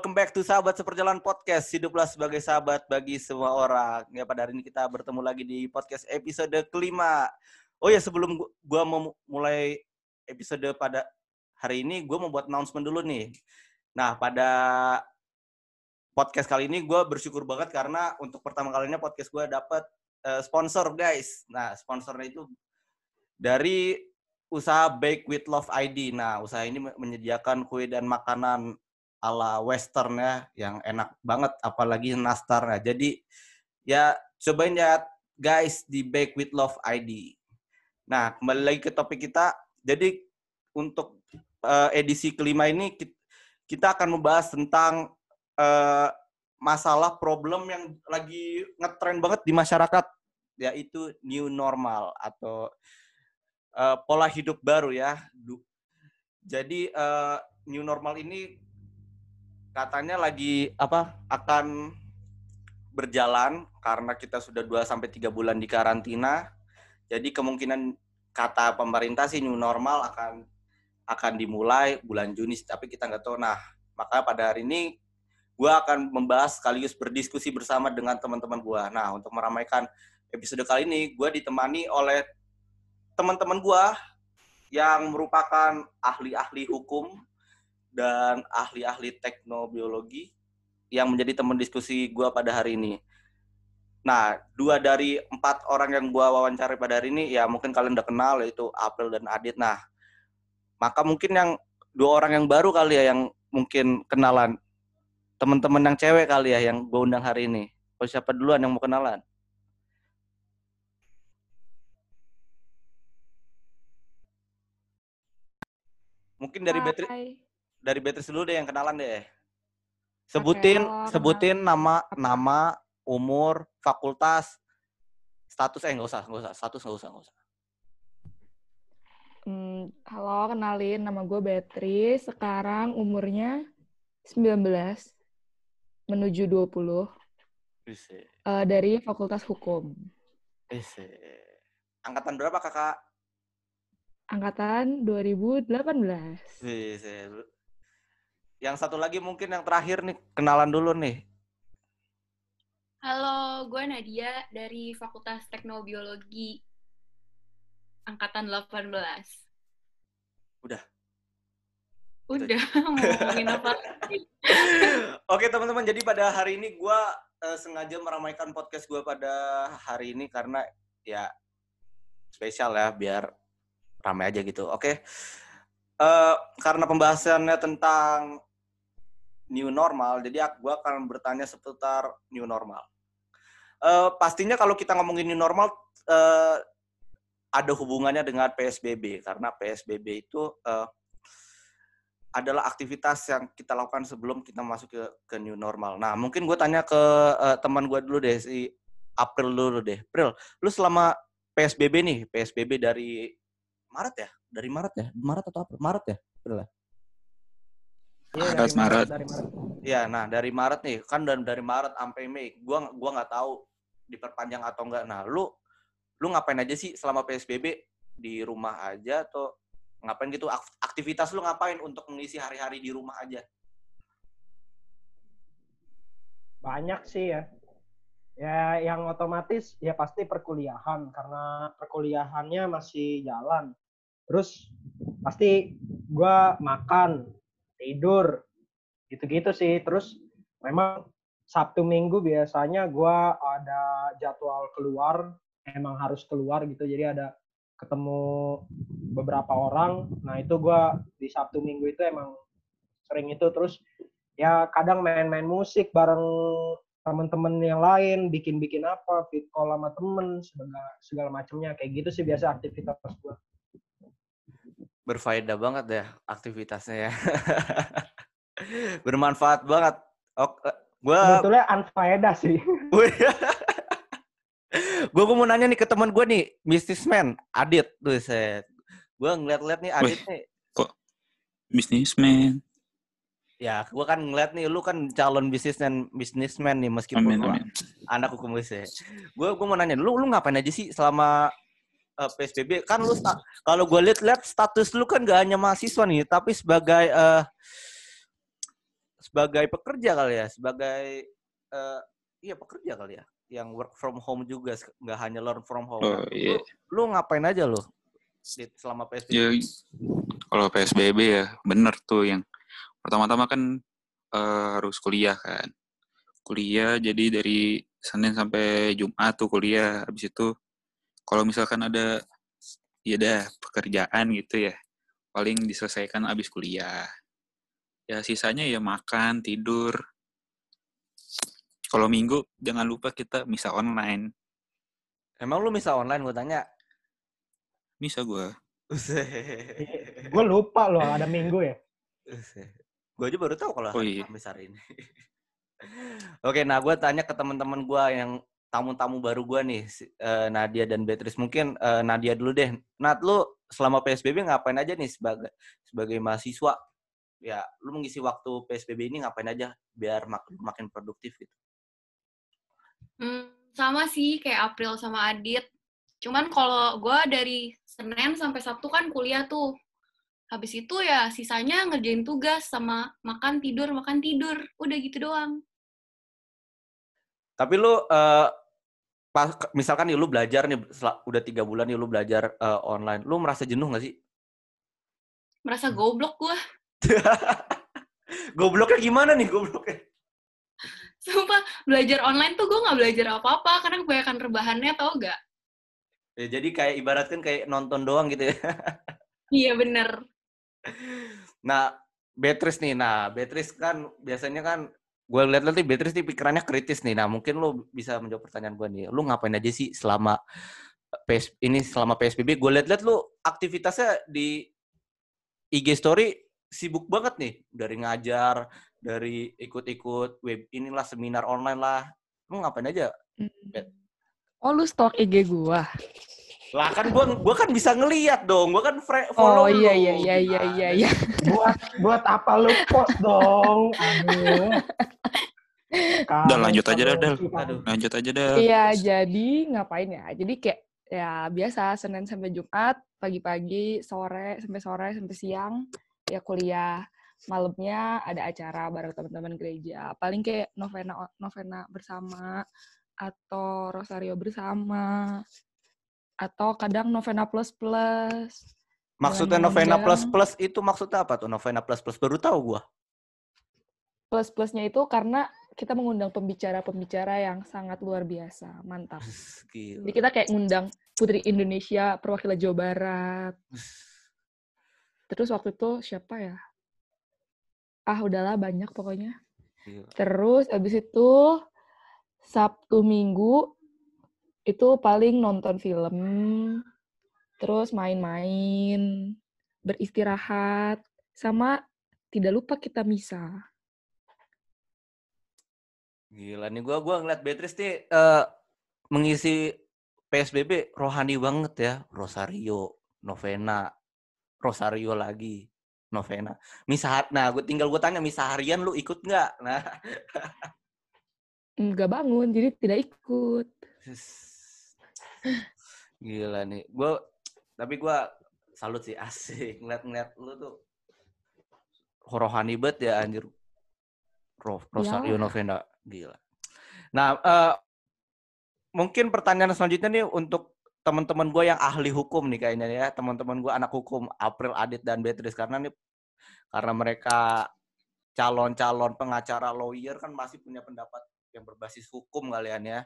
welcome back to Sahabat Seperjalanan Podcast. Hiduplah sebagai sahabat bagi semua orang. Ya, pada hari ini kita bertemu lagi di podcast episode kelima. Oh ya, sebelum gua, gua mau mulai episode pada hari ini, gue mau buat announcement dulu nih. Nah, pada podcast kali ini gue bersyukur banget karena untuk pertama kalinya podcast gue dapat uh, sponsor, guys. Nah, sponsornya itu dari usaha Bake with Love ID. Nah, usaha ini menyediakan kue dan makanan ala western ya yang enak banget apalagi nastarnya. Jadi ya cobain ya guys di Bake with Love ID. Nah, kembali lagi ke topik kita. Jadi untuk uh, edisi kelima ini kita akan membahas tentang uh, masalah problem yang lagi ngetren banget di masyarakat yaitu new normal atau uh, pola hidup baru ya. Jadi uh, new normal ini katanya lagi apa akan berjalan karena kita sudah 2 sampai 3 bulan di karantina. Jadi kemungkinan kata pemerintah sih new normal akan akan dimulai bulan Juni tapi kita nggak tahu. Nah, maka pada hari ini gue akan membahas sekaligus berdiskusi bersama dengan teman-teman gue. Nah, untuk meramaikan episode kali ini, gue ditemani oleh teman-teman gue yang merupakan ahli-ahli hukum dan ahli-ahli teknobiologi yang menjadi teman diskusi gue pada hari ini. Nah, dua dari empat orang yang gue wawancara pada hari ini, ya mungkin kalian udah kenal, yaitu April dan Adit. Nah, maka mungkin yang dua orang yang baru kali ya, yang mungkin kenalan. Teman-teman yang cewek kali ya, yang gue undang hari ini. Oh, siapa duluan yang mau kenalan? Mungkin dari Beatrice dari Beatrice dulu deh yang kenalan deh. Sebutin okay, sebutin nama nama, umur, fakultas, status eh nggak usah, nggak usah, status nggak usah, nggak usah. Hmm, halo, kenalin nama gue Beatrice. Sekarang umurnya 19 menuju 20. Bisa. Uh, dari Fakultas Hukum. Bisa. Angkatan berapa kakak? Angkatan 2018. Bisa. Yang satu lagi mungkin yang terakhir nih, kenalan dulu nih. Halo, gue Nadia dari Fakultas Teknobiologi Angkatan 18. Udah. Udah, mau ngomongin apa? Oke teman-teman, jadi pada hari ini gue uh, sengaja meramaikan podcast gue pada hari ini karena ya spesial ya, biar ramai aja gitu. Oke, uh, karena pembahasannya tentang new normal, jadi aku akan bertanya seputar new normal. Uh, pastinya kalau kita ngomongin new normal, uh, ada hubungannya dengan PSBB karena PSBB itu uh, adalah aktivitas yang kita lakukan sebelum kita masuk ke, ke new normal. Nah, mungkin gue tanya ke uh, teman gue dulu deh, si April dulu deh. April, lu selama PSBB nih, PSBB dari Maret ya? Dari Maret ya? Maret atau April? Maret ya? April ya? Iya, Maret, Maret. Dari Maret. Iya, nah dari Maret nih, kan dan dari Maret sampai Mei, gua gua nggak tahu diperpanjang atau enggak. Nah, lu lu ngapain aja sih selama PSBB di rumah aja atau ngapain gitu? Aktivitas lu ngapain untuk mengisi hari-hari di rumah aja? Banyak sih ya. Ya, yang otomatis ya pasti perkuliahan karena perkuliahannya masih jalan. Terus pasti gua makan, tidur. Gitu-gitu sih. Terus memang Sabtu Minggu biasanya gue ada jadwal keluar. Emang harus keluar gitu. Jadi ada ketemu beberapa orang. Nah itu gue di Sabtu Minggu itu emang sering itu. Terus ya kadang main-main musik bareng temen-temen yang lain bikin-bikin apa fit call sama temen segala segala macamnya kayak gitu sih biasa aktivitas gue berfaedah banget ya aktivitasnya ya. Bermanfaat banget. Oke, gua Sebetulnya unfaedah sih. gue mau nanya nih ke teman gue nih, businessman Adit tuh saya. Gue ngeliat-liat nih Adit Wih, nih. Kok businessman? Ya, gue kan ngeliat nih, lu kan calon businessman, businessman nih meskipun amin, amin. anak hukum ya. Gue gue mau nanya, lu lu ngapain aja sih selama uh, eh, PSBB kan lu kalau gue lihat-lihat status lu kan gak hanya mahasiswa nih tapi sebagai uh, sebagai pekerja kali ya, sebagai uh, iya pekerja kali ya, yang work from home juga, nggak hanya learn from home. Oh, iya. Lu, lu ngapain aja lo selama PSBB? Ya, kalau PSBB ya bener tuh yang pertama-tama kan uh, harus kuliah kan. Kuliah jadi dari Senin sampai Jumat tuh kuliah. Habis itu kalau misalkan ada ya dah pekerjaan gitu ya. Paling diselesaikan abis kuliah. Ya sisanya ya makan tidur. Kalau minggu jangan lupa kita misa online. Emang lu misa online? Gue tanya. Misa gue gue lupa loh ada minggu ya. Gue aja baru tahu kalau oh, iya. besar ini. Oke nah gue tanya ke teman-teman gue yang tamu-tamu baru gue nih, uh, Nadia dan Beatrice. Mungkin uh, Nadia dulu deh. Nat, lu selama PSBB ngapain aja nih sebagai sebagai mahasiswa? Ya, lu mengisi waktu PSBB ini ngapain aja biar mak makin produktif gitu? Hmm, sama sih kayak April sama Adit. Cuman kalau gue dari Senin sampai Sabtu kan kuliah tuh. Habis itu ya sisanya ngerjain tugas sama makan tidur makan tidur. Udah gitu doang. Tapi lu uh, pas misalkan nih lu belajar nih udah tiga bulan nih lu belajar uh, online, lu merasa jenuh gak sih? Merasa goblok gua. Gobloknya gimana nih gobloknya? Sumpah, belajar online tuh gue gak belajar apa-apa karena kebanyakan rebahannya tau gak? Ya, jadi kayak ibaratkan kayak nonton doang gitu ya. iya bener. Nah, Beatrice nih, nah Beatrice kan biasanya kan gue lihat nanti Beatrice nih pikirannya kritis nih. Nah, mungkin lo bisa menjawab pertanyaan gue nih. Lu ngapain aja sih selama PS, ini selama PSBB? Gue lihat-lihat lu aktivitasnya di IG story sibuk banget nih. Dari ngajar, dari ikut-ikut web inilah seminar online lah. Lu ngapain aja? Hmm. Oh, lu stok IG gua. Lah kan gua gua kan bisa ngeliat dong. Gua kan follow Oh iya iya iya iya iya iya. buat buat apa lu post dong? Aduh. Udah lanjut aja dah, Del. Lanjut aja dah. Iya, jadi ngapain ya? Jadi kayak ya biasa Senin sampai Jumat, pagi-pagi, sore sampai sore sampai siang ya kuliah. Malamnya ada acara bareng teman-teman gereja. Paling kayak novena novena bersama atau rosario bersama atau kadang novena plus plus. Maksudnya novena plus plus itu maksudnya apa tuh novena plus plus? Baru tahu gua. Plus plusnya itu karena kita mengundang pembicara-pembicara yang sangat luar biasa, mantap. Gila. Jadi kita kayak ngundang Putri Indonesia, perwakilan Jawa Barat. Terus waktu itu siapa ya? Ah udahlah banyak pokoknya. Gila. Terus abis itu Sabtu Minggu itu paling nonton film, terus main-main, beristirahat, sama tidak lupa kita misa. Gila nih, gue gua ngeliat Beatrice nih uh, mengisi PSBB rohani banget ya. Rosario, novena, Rosario lagi, novena. Misa, nah gue tinggal gue tanya, misa harian lu ikut nggak? Nah. Nggak bangun, jadi tidak ikut. Gila nih. Gue tapi gue salut sih asik ngeliat-ngeliat lu tuh rohani banget ya anjir. Rosario ya. Novena gila. Nah, uh, mungkin pertanyaan selanjutnya nih untuk teman-teman gue yang ahli hukum nih kayaknya ya, teman-teman gue anak hukum April, Adit dan Beatrice karena nih karena mereka calon-calon pengacara lawyer kan masih punya pendapat yang berbasis hukum kalian ya.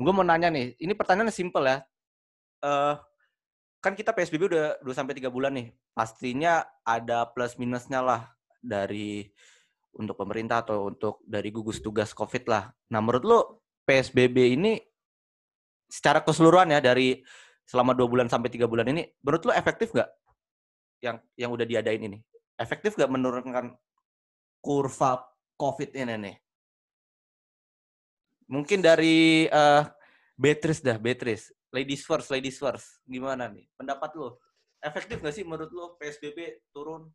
Gue mau nanya nih, ini pertanyaannya simple ya. Uh, kan kita PSBB udah 2 sampai 3 bulan nih. Pastinya ada plus minusnya lah dari untuk pemerintah atau untuk dari gugus tugas COVID lah. Nah, menurut lo PSBB ini secara keseluruhan ya dari selama dua bulan sampai tiga bulan ini, menurut lo efektif nggak yang yang udah diadain ini? Efektif nggak menurunkan kurva COVID ini nih? Mungkin dari uh, Beatrice dah, Beatrice. Ladies first, ladies first. Gimana nih? Pendapat lo? Efektif nggak sih menurut lo PSBB turun?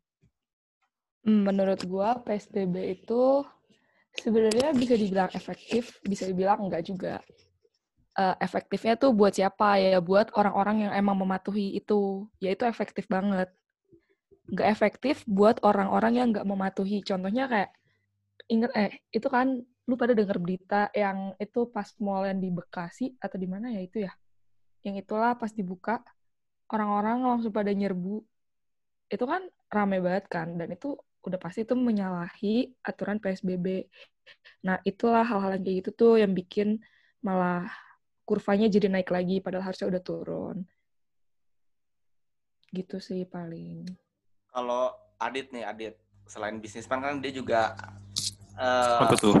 Hmm, menurut gua PSBB itu sebenarnya bisa dibilang efektif, bisa dibilang enggak juga. Uh, efektifnya tuh buat siapa ya? Buat orang-orang yang emang mematuhi itu. Ya itu efektif banget. Nggak efektif buat orang-orang yang nggak mematuhi. Contohnya kayak inget eh itu kan lu pada dengar berita yang itu pas mall yang di Bekasi atau di mana ya itu ya? Yang itulah pas dibuka orang-orang langsung pada nyerbu. Itu kan rame banget kan dan itu udah pasti itu menyalahi aturan PSBB. Nah, itulah hal-hal yang kayak gitu tuh yang bikin malah kurvanya jadi naik lagi padahal harusnya udah turun. Gitu sih paling. Kalau Adit nih, Adit, selain bisnisman kan dia juga uh, Apa tuh?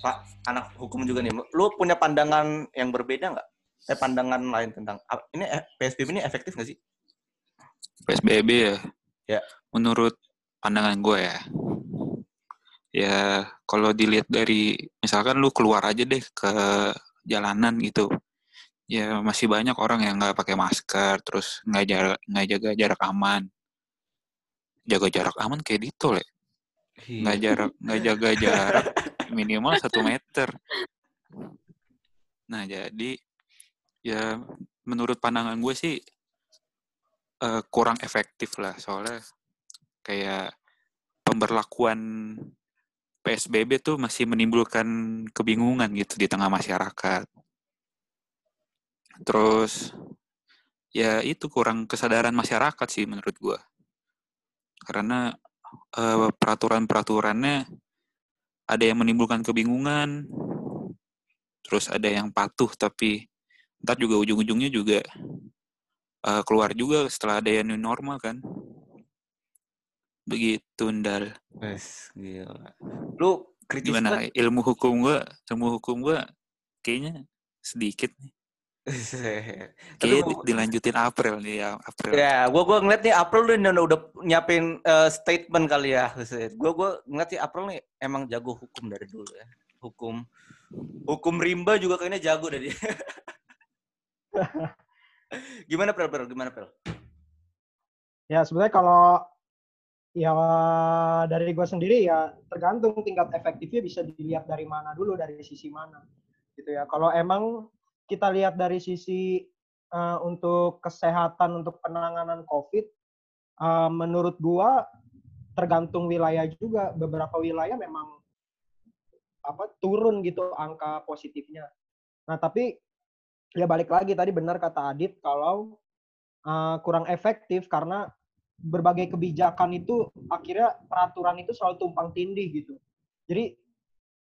Pak anak hukum juga nih. Lu punya pandangan yang berbeda nggak? Eh pandangan lain tentang ini eh, PSBB ini efektif nggak sih? PSBB ya. Ya. Menurut pandangan gue ya. Ya kalau dilihat dari misalkan lu keluar aja deh ke jalanan gitu. Ya masih banyak orang yang nggak pakai masker, terus nggak jaga nggak jaga jarak aman. Jaga jarak aman kayak tol ya. Nggak jarak nggak jaga jarak minimal satu meter. Nah jadi ya menurut pandangan gue sih uh, kurang efektif lah soalnya kayak pemberlakuan PSBB tuh masih menimbulkan kebingungan gitu di tengah masyarakat. Terus ya itu kurang kesadaran masyarakat sih menurut gue. Karena uh, peraturan-peraturannya ada yang menimbulkan kebingungan, terus ada yang patuh tapi ntar juga ujung-ujungnya juga uh, keluar juga setelah ada yang new normal kan. Begitu, Ndal. Wes, gila. Lu kritis Gimana banget. ilmu hukum gua, ilmu hukum gua kayaknya sedikit nih. Tapi Kayaknya gua- di- dilanjutin April nih ya, April. Ya, gua gua ngeliat nih April lu udah, udah nyiapin eh, statement kali ya. Gua gua ngeliat nih April nih emang jago hukum dari dulu ya. Hukum hukum rimba juga kayaknya jago dari dia. Gimana Prel, Prel? Gimana Prel? Ya sebenarnya kalau ya dari gue sendiri ya tergantung tingkat efektifnya bisa dilihat dari mana dulu dari sisi mana gitu ya. Kalau emang kita lihat dari sisi eh, untuk kesehatan untuk penanganan COVID, eh, menurut gua tergantung wilayah juga. Beberapa wilayah memang apa turun gitu angka positifnya. Nah tapi ya balik lagi tadi benar kata Adit kalau eh, kurang efektif karena berbagai kebijakan itu akhirnya peraturan itu selalu tumpang tindih gitu. Jadi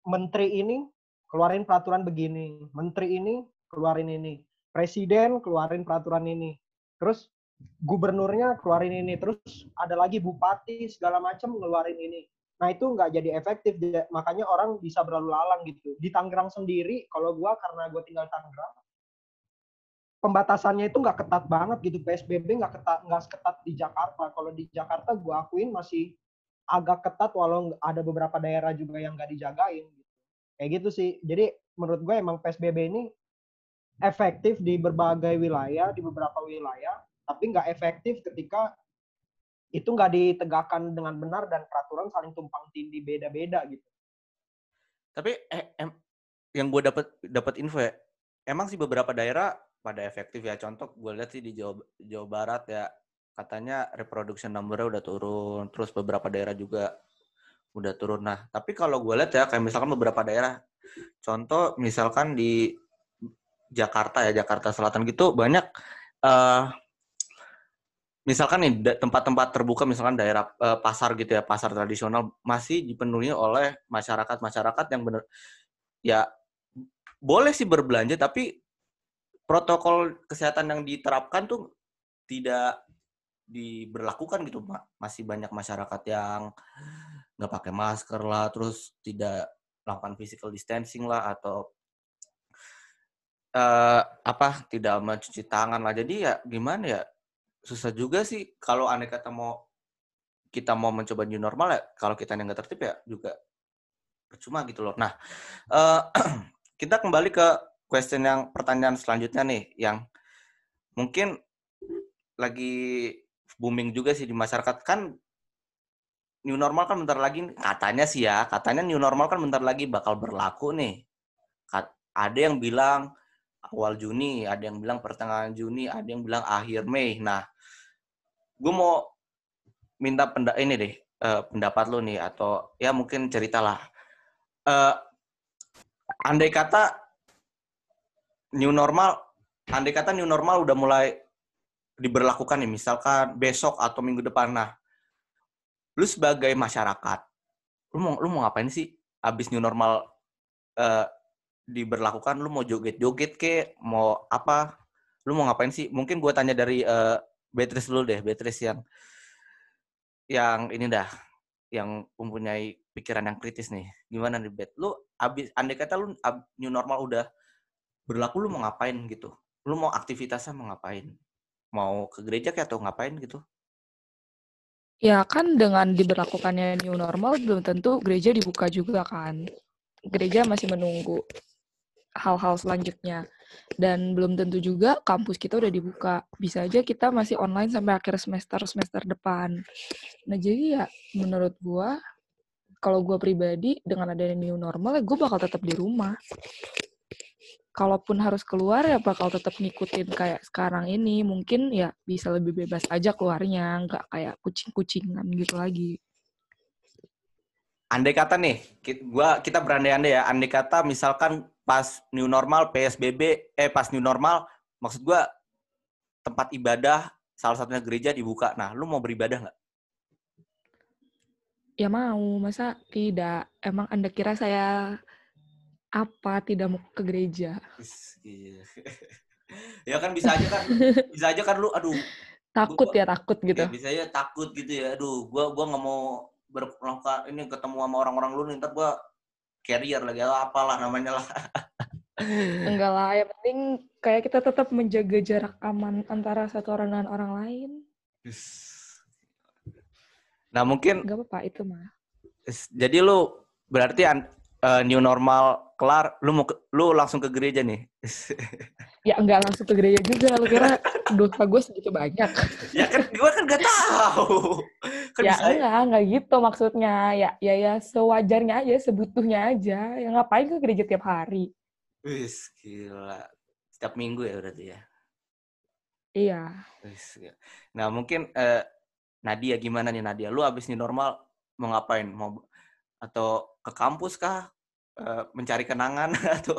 menteri ini keluarin peraturan begini, menteri ini keluarin ini, presiden keluarin peraturan ini, terus gubernurnya keluarin ini, terus ada lagi bupati segala macam ngeluarin ini. Nah itu nggak jadi efektif, makanya orang bisa berlalu lalang gitu. Di Tangerang sendiri, kalau gua karena gue tinggal Tangerang, pembatasannya itu nggak ketat banget gitu. PSBB nggak ketat nggak seketat di Jakarta. Kalau di Jakarta gue akuin masih agak ketat walau ada beberapa daerah juga yang nggak dijagain gitu. kayak gitu sih. Jadi menurut gue emang PSBB ini efektif di berbagai wilayah di beberapa wilayah tapi nggak efektif ketika itu nggak ditegakkan dengan benar dan peraturan saling tumpang tindih beda-beda gitu Tapi eh, em, yang gue dapat dapat info ya, emang sih beberapa daerah pada efektif ya. Contoh gue lihat sih di Jawa, Jawa Barat ya, katanya reproduction number-nya udah turun. Terus beberapa daerah juga udah turun. Nah, tapi kalau gue lihat ya, kayak misalkan beberapa daerah, contoh misalkan di Jakarta ya, Jakarta Selatan gitu banyak eh misalkan nih tempat-tempat terbuka misalkan daerah eh, pasar gitu ya pasar tradisional masih dipenuhi oleh masyarakat-masyarakat yang benar ya boleh sih berbelanja tapi protokol kesehatan yang diterapkan tuh tidak diberlakukan gitu Ma- masih banyak masyarakat yang nggak pakai masker lah terus tidak melakukan physical distancing lah atau eh apa tidak mencuci tangan lah jadi ya gimana ya susah juga sih kalau aneh kata mau kita mau mencoba new normal ya kalau kita yang nggak tertib ya juga percuma gitu loh. Nah eh, kita kembali ke question yang pertanyaan selanjutnya nih yang mungkin lagi booming juga sih di masyarakat kan new normal kan bentar lagi katanya sih ya katanya new normal kan bentar lagi bakal berlaku nih. Ada yang bilang awal Juni, ada yang bilang pertengahan Juni, ada yang bilang akhir Mei. Nah, gue mau minta penda ini deh eh, pendapat lo nih atau ya mungkin ceritalah uh, andai kata new normal, andai kata new normal udah mulai diberlakukan nih, misalkan besok atau minggu depan, nah, lu sebagai masyarakat, lu mau lu mau ngapain sih abis new normal uh, diberlakukan? Lu mau joget-joget ke, mau apa? Lu mau ngapain sih? Mungkin gue tanya dari uh, Beatrice dulu deh, Beatrice yang yang ini dah, yang mempunyai pikiran yang kritis nih. Gimana nih, Bet? Lu abis andai kata lu ab, new normal udah berlaku, lu mau ngapain gitu? Lu mau aktivitasnya mau ngapain? Mau ke gereja kayak atau ngapain gitu? Ya kan dengan diberlakukannya new normal belum tentu gereja dibuka juga kan. Gereja masih menunggu hal-hal selanjutnya. Dan belum tentu juga kampus kita udah dibuka. Bisa aja kita masih online sampai akhir semester-semester depan. Nah, jadi ya menurut gua kalau gua pribadi dengan adanya new normal ya gue bakal tetap di rumah. Kalaupun harus keluar ya bakal tetap ngikutin kayak sekarang ini. Mungkin ya bisa lebih bebas aja keluarnya, nggak kayak kucing-kucingan gitu lagi andai kata nih, gua kita berandai-andai ya, andai kata misalkan pas new normal PSBB eh pas new normal maksud gua tempat ibadah salah satunya gereja dibuka. Nah, lu mau beribadah nggak? Ya mau, masa tidak? Emang Anda kira saya apa tidak mau ke gereja? Iya. ya kan bisa aja kan, bisa aja kan lu aduh takut gua, ya takut gitu. Ya, bisa aja takut gitu ya. Aduh, gua gua nggak mau berlengkap ini ketemu sama orang-orang lu nih ntar gue carrier lagi atau apalah namanya lah. Enggak lah yang penting kayak kita tetap menjaga jarak aman antara satu orang dengan orang lain. Nah mungkin nggak apa-apa itu mah. Jadi lu berarti uh, new normal kelar, lu mau ke, lu langsung ke gereja nih? ya enggak langsung ke gereja juga, lu kira dosa gue segitu banyak. ya kan gue kan gak tahu. Kan ya bisa... enggak, enggak gitu maksudnya. Ya ya ya sewajarnya aja, sebutuhnya aja. Ya ngapain ke gereja tiap hari? Wis, gila. Setiap minggu ya berarti ya? Iya. Wis, nah mungkin uh, Nadia gimana nih Nadia? Lu abis nih normal mau ngapain? Mau atau ke kampus kah uh, mencari kenangan atau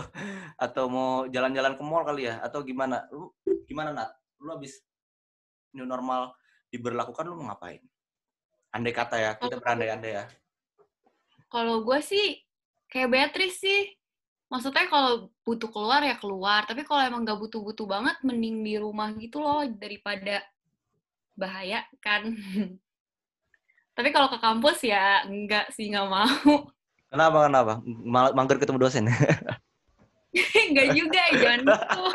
atau mau jalan-jalan ke mall kali ya? Atau gimana? Lu gimana nat? Lu habis new normal diberlakukan lu mau ngapain? Andai kata ya kita berandai-andai ya. kalau gue sih kayak Beatrice sih. Maksudnya kalau butuh keluar ya keluar. Tapi kalau emang gak butuh-butuh banget mending di rumah gitu loh daripada bahaya kan. Tapi kalau ke kampus ya enggak sih, nggak mau. Kenapa, kenapa? Mangger ketemu dosen? enggak juga, jangan gitu.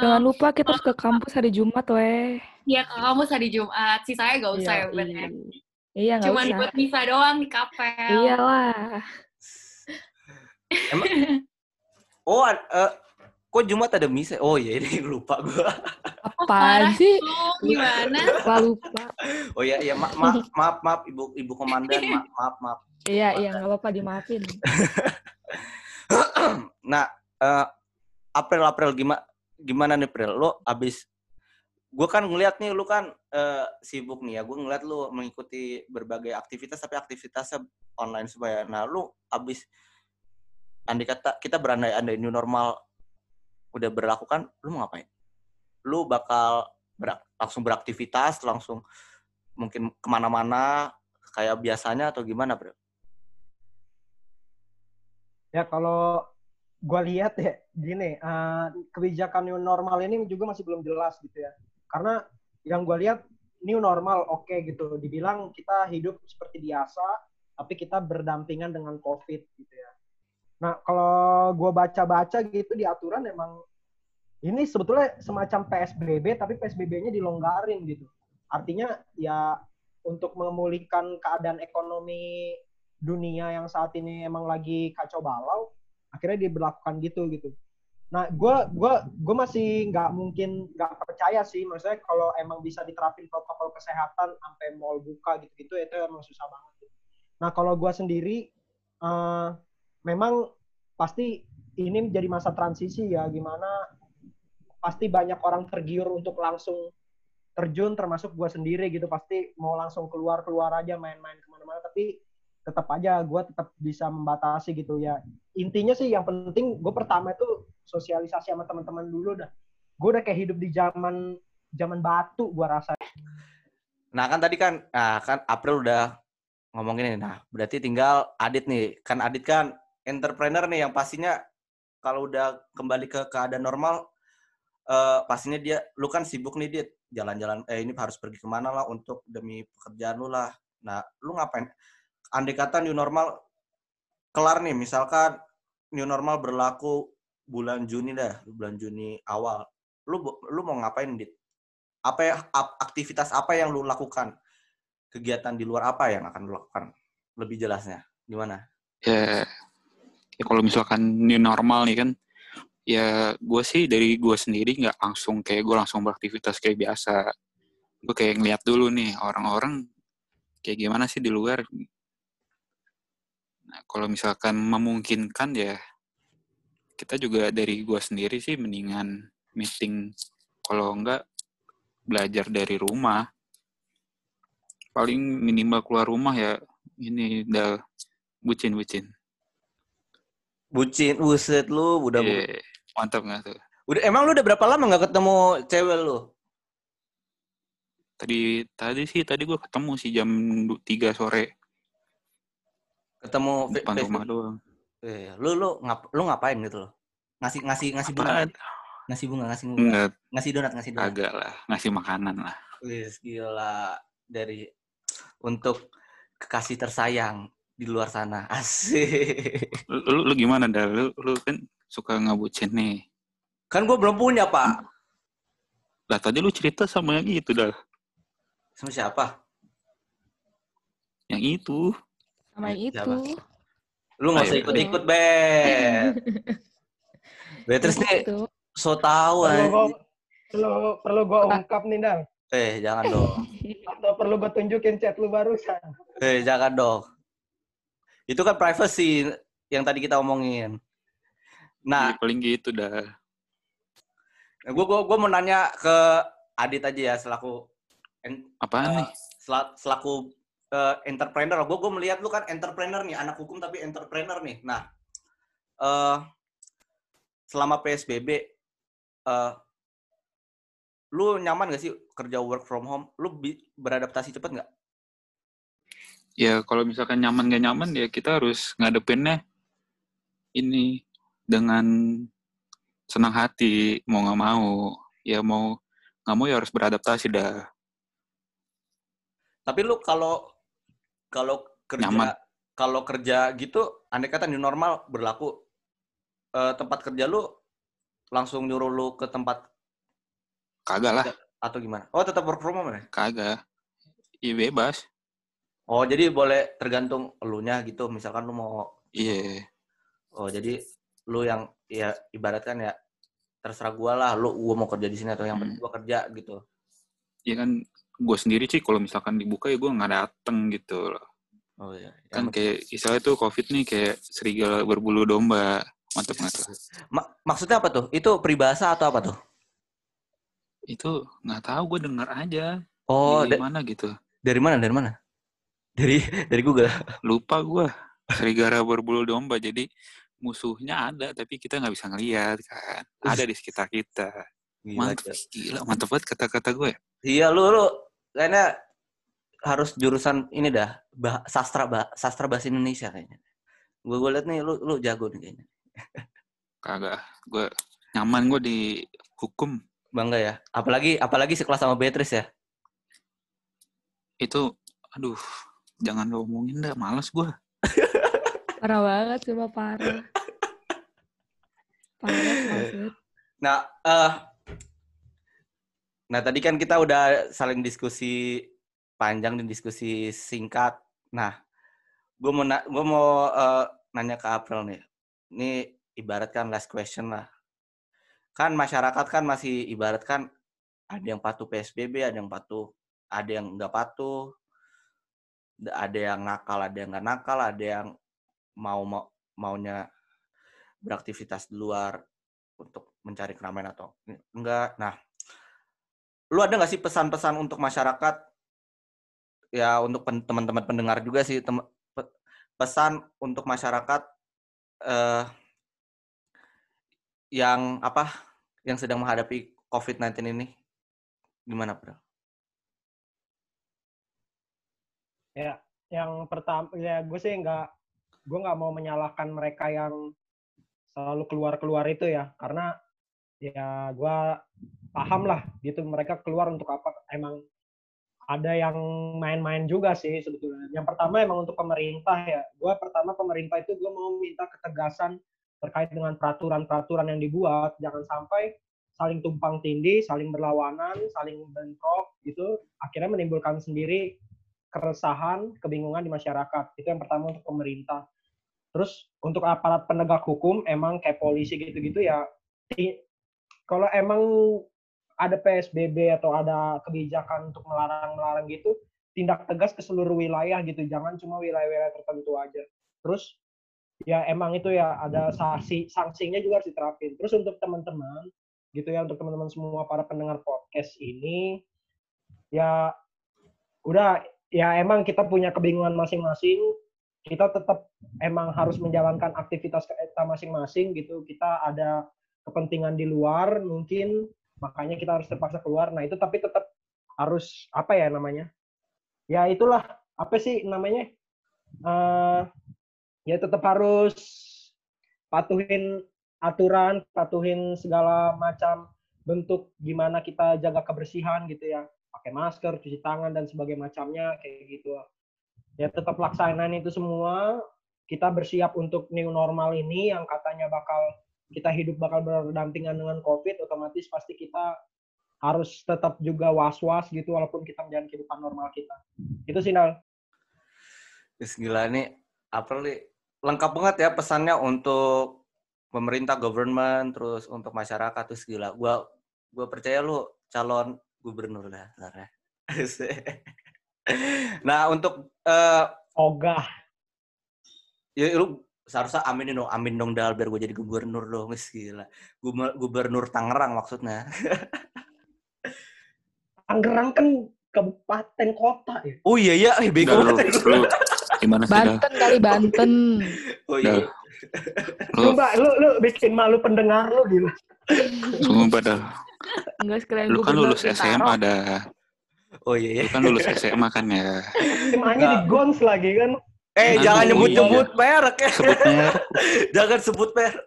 Jangan lupa kita harus ke kampus hari Jumat, weh. Iya, ke kampus hari Jumat. sih saya gak usah iya, ya, bener. Iya, nggak usah. Cuma buat bisa doang di kapel. Iyalah. Emang, oh, uh, kok Jumat ada misa? Oh iya, ini lupa gue. Apa sih? Gimana? Lupa, lupa. Oh iya, iya, ma maaf, maaf, maaf, ibu, ibu komandan, maaf, maaf, maaf. Iya, iya, nggak apa-apa, dimaafin. nah, uh, April, April, gimana, gimana nih, April? Lo abis, gue kan ngeliat nih, lu kan uh, sibuk nih ya, gue ngeliat lu mengikuti berbagai aktivitas, tapi aktivitasnya online supaya. Nah, lu abis, andai kata, kita berandai-andai new normal udah berlaku kan, lu mau ngapain? Lu bakal berak, langsung beraktivitas, langsung mungkin ke mana-mana kayak biasanya atau gimana, bro? Ya kalau gue lihat ya gini, uh, kebijakan new normal ini juga masih belum jelas gitu ya. Karena yang gue lihat new normal oke okay, gitu, dibilang kita hidup seperti biasa, tapi kita berdampingan dengan COVID gitu ya. Nah, kalau gue baca-baca gitu di aturan emang ini sebetulnya semacam PSBB tapi PSBB-nya dilonggarin gitu. Artinya ya untuk memulihkan keadaan ekonomi dunia yang saat ini emang lagi kacau balau, akhirnya diberlakukan gitu gitu. Nah, gue gua gue masih nggak mungkin nggak percaya sih, maksudnya kalau emang bisa diterapin protokol kesehatan sampai mall buka gitu-gitu itu emang susah banget. Nah, kalau gue sendiri uh, memang pasti ini menjadi masa transisi ya gimana pasti banyak orang tergiur untuk langsung terjun termasuk gue sendiri gitu. Pasti mau langsung keluar keluar aja main-main ke mana-mana tapi tetap aja gue tetap bisa membatasi gitu ya. Intinya sih yang penting gue pertama itu sosialisasi sama teman-teman dulu dah. Gue udah kayak hidup di zaman zaman batu gue rasa. Nah kan tadi kan nah kan April udah ngomongin ini. Nah berarti tinggal Adit nih. Kan Adit kan entrepreneur nih yang pastinya kalau udah kembali ke keadaan normal uh, pastinya dia lu kan sibuk nih dia jalan-jalan eh ini harus pergi ke mana lah untuk demi pekerjaan lu lah nah lu ngapain andai kata new normal kelar nih, misalkan new normal berlaku bulan Juni dah, bulan Juni awal. Lu lu mau ngapain, Dit? Apa ya, aktivitas apa yang lu lakukan? Kegiatan di luar apa yang akan lu lakukan? Lebih jelasnya, gimana? Ya, ya kalau misalkan new normal nih kan, ya gue sih dari gue sendiri nggak langsung kayak gue langsung beraktivitas kayak biasa. Gue kayak ngeliat dulu nih orang-orang kayak gimana sih di luar Nah, kalau misalkan memungkinkan ya kita juga dari gua sendiri sih mendingan meeting kalau enggak belajar dari rumah. Paling minimal keluar rumah ya ini udah bucin-bucin. Bucin, buset lu udah yeah, mantap nggak tuh? Udah emang lu udah berapa lama nggak ketemu cewek lu? Tadi tadi sih tadi gua ketemu sih jam 3 sore. Ketemu depan Facebook. rumah doang. Eh, lu lu ngap lu ngapain gitu loh? Ngasih ngasih ngasih bunga ngasih bunga ngasih bunga. Ngasih donat ngasih donat. Agak lah ngasih makanan lah. Wis gila. Dari untuk kekasih tersayang di luar sana. Asik. Lu, lu, lu gimana dah lu lu kan suka ngabucin nih. Kan gue belum punya pak. Lah tadi lu cerita sama yang itu dah sama siapa? Yang itu. Sama yang itu. Lu nggak usah ikut-ikut, Bet. Beatrice nih so tau perlu, perlu, perlu gua ungkap nih, Dang. Eh, jangan dong. Atau perlu gua tunjukin chat lu barusan. Eh, jangan dong. Itu kan privacy yang tadi kita omongin. Nah, ya, paling gitu dah. Nah, gue gua, gua mau nanya ke Adit aja ya selaku Apaan uh, nih? Selaku uh, entrepreneur. Gue gue melihat lu kan entrepreneur nih, anak hukum tapi entrepreneur nih. Nah, uh, selama PSBB, uh, eh, lu nyaman gak sih kerja work from home? Lu beradaptasi cepet nggak? Ya kalau misalkan nyaman gak nyaman ya kita harus ngadepinnya ini dengan senang hati mau nggak mau. Ya mau nggak mau ya harus beradaptasi dah. Tapi lu kalau kalau kerja kalau kerja gitu andai kata new normal berlaku uh, tempat kerja lu langsung nyuruh lu ke tempat kagak lah. atau gimana? Oh tetap work from home ya? Kagak. Iya bebas oh jadi boleh tergantung elunya gitu misalkan lu mau iya yeah. oh jadi lu yang ya ibaratkan ya terserah gua lah lu gua mau kerja di sini atau yang hmm. penting gua kerja gitu iya kan gue sendiri sih kalau misalkan dibuka ya gue nggak dateng gitu loh. Oh iya. Kan kayak istilahnya tuh COVID nih kayak serigala berbulu domba. Mantap nggak tuh? Ma maksudnya apa tuh? Itu peribahasa atau apa tuh? Itu nggak tahu gue dengar aja. Oh, dari mana gitu? Dari mana? Dari mana? Dari dari Google. Lupa gue. Serigala berbulu domba. Jadi musuhnya ada tapi kita nggak bisa ngeliat kan. Ada di sekitar kita. Gila, mantap, gila, mantap banget kata-kata gue. Iya, lu lu kayaknya harus jurusan ini dah bah, sastra bah, sastra bahasa Indonesia kayaknya. Gue gue liat nih lu lu jago nih kayaknya. Kagak, gue nyaman gue di hukum. Bangga ya. Apalagi apalagi sekelas sama Beatrice ya. Itu aduh, jangan lo omongin dah, males gue. parah banget coba parah. Parah banget. Nah, uh, Nah, tadi kan kita udah saling diskusi panjang dan diskusi singkat. Nah, gue mau gue mau uh, nanya ke April nih. Ini ibaratkan last question lah. Kan masyarakat kan masih ibaratkan ada yang patuh PSBB, ada yang patuh, ada yang nggak patuh, ada yang nakal, ada yang nggak nakal, ada yang mau, mau maunya beraktivitas di luar untuk mencari keramaian atau enggak. Nah, lu ada nggak sih pesan-pesan untuk masyarakat ya untuk teman-teman pendengar juga sih tem pesan untuk masyarakat uh, yang apa yang sedang menghadapi COVID-19 ini gimana, Bro? Ya, yang pertama ya gue sih nggak gue nggak mau menyalahkan mereka yang selalu keluar-keluar itu ya karena ya gue paham lah gitu mereka keluar untuk apa emang ada yang main-main juga sih sebetulnya. Yang pertama emang untuk pemerintah ya. Gue pertama pemerintah itu gue mau minta ketegasan terkait dengan peraturan-peraturan yang dibuat. Jangan sampai saling tumpang tindih, saling berlawanan, saling bentrok gitu. Akhirnya menimbulkan sendiri keresahan, kebingungan di masyarakat. Itu yang pertama untuk pemerintah. Terus untuk aparat penegak hukum emang kayak polisi gitu-gitu ya kalau emang ada PSBB atau ada kebijakan untuk melarang-melarang gitu, tindak tegas ke seluruh wilayah gitu, jangan cuma wilayah-wilayah tertentu aja. Terus ya emang itu ya ada sanksi sanksinya juga harus diterapin. Terus untuk teman-teman gitu ya untuk teman-teman semua para pendengar podcast ini ya udah ya emang kita punya kebingungan masing-masing. Kita tetap emang harus menjalankan aktivitas kita masing-masing gitu. Kita ada kepentingan di luar mungkin makanya kita harus terpaksa keluar. Nah itu tapi tetap harus apa ya namanya? Ya itulah. Apa sih namanya? Uh, ya tetap harus patuhin aturan patuhin segala macam bentuk gimana kita jaga kebersihan gitu ya pakai masker cuci tangan dan sebagainya macamnya kayak gitu ya tetap laksanain itu semua kita bersiap untuk new normal ini yang katanya bakal kita hidup bakal berdampingan dengan COVID, otomatis pasti kita harus tetap juga was-was gitu walaupun kita menjalani kehidupan normal kita. Itu sih, Nal. Gila nih, apa nih? Lengkap banget ya pesannya untuk pemerintah, government, terus untuk masyarakat, terus gila. Gua gua percaya lu calon gubernur lah, ya. nah, untuk uh, ogah. Ya, lu seharusnya amin dong, amin dong dal biar gue jadi gubernur dong, gila. Gubernur Tangerang maksudnya. Tangerang kan kabupaten kota ya. Oh iya iya, eh bego. Gimana sih Banten kali Banten. Oh iya. Coba lu lu bikin malu pendengar lu gila. Sumpah dah. Enggak sekalian Lu kan lulus SMA dah. Oh iya iya. Lu kan lulus SMA kan ya. SMA-nya di Gons lagi kan. Eh, Aduh, jangan nyebut-nyebut iya. merek ya. Sebut merek. jangan sebut merek.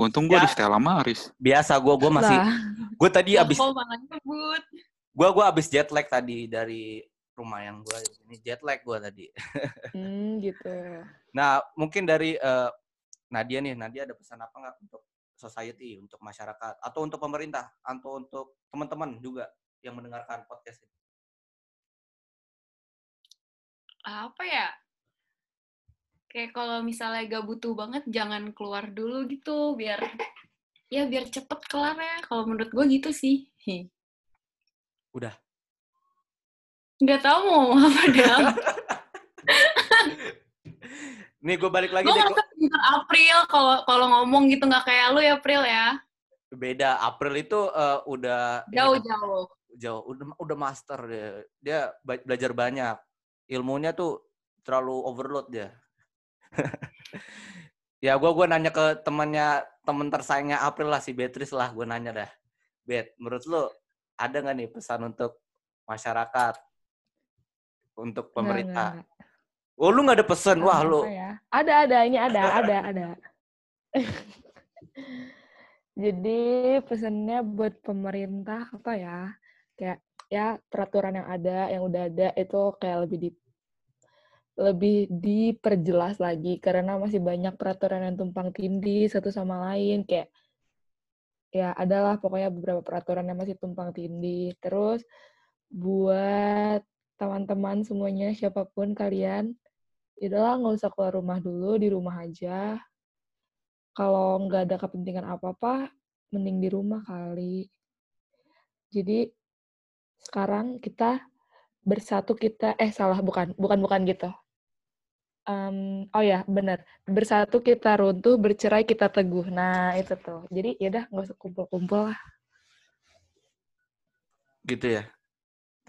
Untung gue ya. di Stella Maris. Biasa gue gue masih gue tadi abis. Gue gue abis jet lag tadi dari rumah yang gue ini jet lag gue tadi. hmm, gitu. Nah, mungkin dari uh, Nadia nih, Nadia ada pesan apa nggak untuk society, untuk masyarakat, atau untuk pemerintah, atau untuk teman-teman juga yang mendengarkan podcast ini? Apa ya? kayak kalau misalnya gak butuh banget jangan keluar dulu gitu biar ya biar cepet kelar ya kalau menurut gue gitu sih udah nggak tahu mau apa dah nih gue balik lagi gue deh April kalau kalau ngomong gitu nggak kayak lu ya April ya. Beda April itu uh, udah jauh jauh. jauh udah udah master dia dia belajar banyak. Ilmunya tuh terlalu overload dia. Ya gue gue nanya ke temannya temen tersayangnya April lah si Beatrice lah gue nanya dah. Bet menurut lo ada nggak nih pesan untuk masyarakat? Untuk pemerintah nggak, nggak. Oh lu nggak ada pesan? Wah lu ya. ada ada ini ada ada ada. Jadi pesannya buat pemerintah apa ya? Kayak ya peraturan yang ada yang udah ada itu kayak lebih di lebih diperjelas lagi. Karena masih banyak peraturan yang tumpang tindih satu sama lain. Kayak ya adalah pokoknya beberapa peraturan yang masih tumpang tindih. Terus buat teman-teman semuanya siapa pun kalian itulah nggak usah keluar rumah dulu di rumah aja. Kalau nggak ada kepentingan apa-apa mending di rumah kali. Jadi sekarang kita bersatu kita eh salah bukan bukan bukan gitu. Um, oh ya benar. Bersatu kita runtuh bercerai kita teguh. Nah itu tuh. Jadi ya udah nggak usah kumpul-kumpul lah. Gitu ya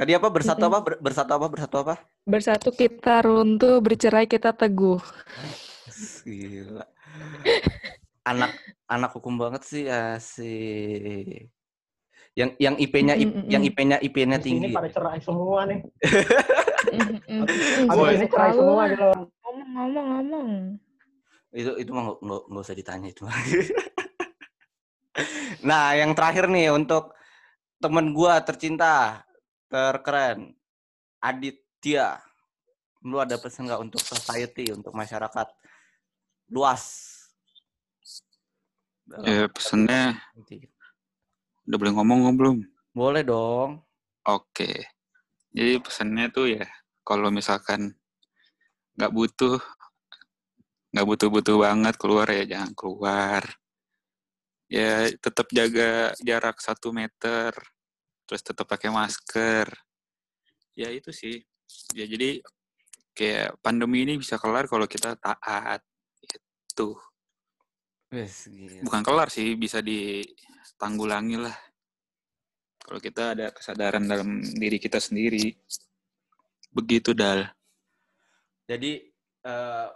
Tadi apa bersatu apa bersatu apa bersatu apa? Bersatu kita runtuh, bercerai kita teguh. Gila. Anak anak hukum banget sih asik. Yang yang IP-nya IP, yang IP-nya IP-nya tinggi. Ini pada cerai semua nih. Abis ini cerai semua gitu. Ngomong ngomong ngomong. Itu itu mah nggak nggak usah ditanya itu. nah, yang terakhir nih untuk temen gua tercinta, terkeren, Aditya. Lu ada pesan nggak untuk society, untuk masyarakat luas? Ya, pesannya Udah boleh ngomong belum? Boleh dong. Oke. Jadi pesannya tuh ya, kalau misalkan nggak butuh, nggak butuh-butuh banget keluar ya jangan keluar. Ya tetap jaga jarak satu meter, terus tetap pakai masker. Ya itu sih. Ya jadi kayak pandemi ini bisa kelar kalau kita taat. Itu. Yes, Bukan kelar sih, bisa ditanggulangi lah. Kalau kita ada kesadaran dalam diri kita sendiri. Begitu, Dal. Jadi, uh,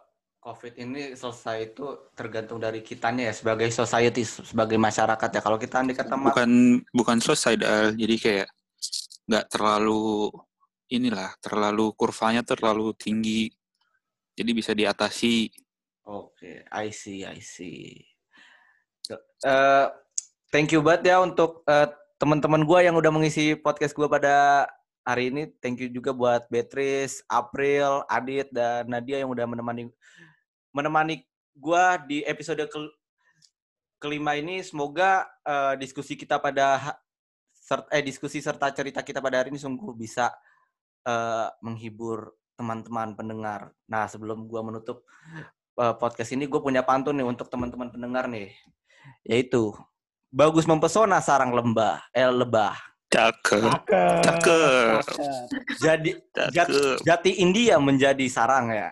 COVID ini selesai itu tergantung dari kitanya ya, sebagai society, sebagai masyarakat ya. Kalau kita kata Bukan, bukan selesai, Dal. Jadi kayak nggak terlalu, inilah, terlalu, kurvanya terlalu tinggi. Jadi bisa diatasi Oke, okay, I see, I see. Uh, thank you banget ya untuk uh, teman-teman gue yang udah mengisi podcast gue pada hari ini. Thank you juga buat Beatrice, April, Adit, dan Nadia yang udah menemani menemani gue di episode ke kelima ini. Semoga uh, diskusi kita pada eh diskusi serta cerita kita pada hari ini sungguh bisa uh, menghibur teman-teman pendengar. Nah, sebelum gue menutup uh, podcast ini gue punya pantun nih untuk teman-teman pendengar nih. Yaitu bagus mempesona sarang lembah, eh lebah. Cakep. Cakep. Jadi Cakep. Jati, India menjadi sarang ya.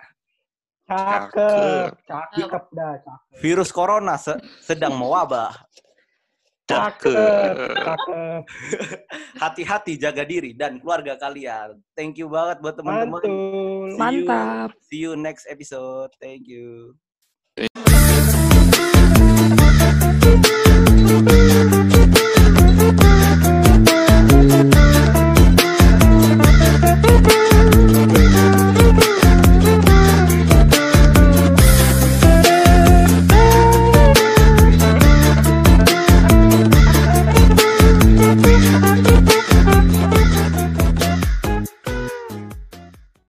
Cakep. Cakep dah, cakep. Virus corona se sedang mewabah. Cakep. Hati-hati jaga diri dan keluarga kalian. Thank you banget buat teman-teman. Mantap. See you next episode. Thank you.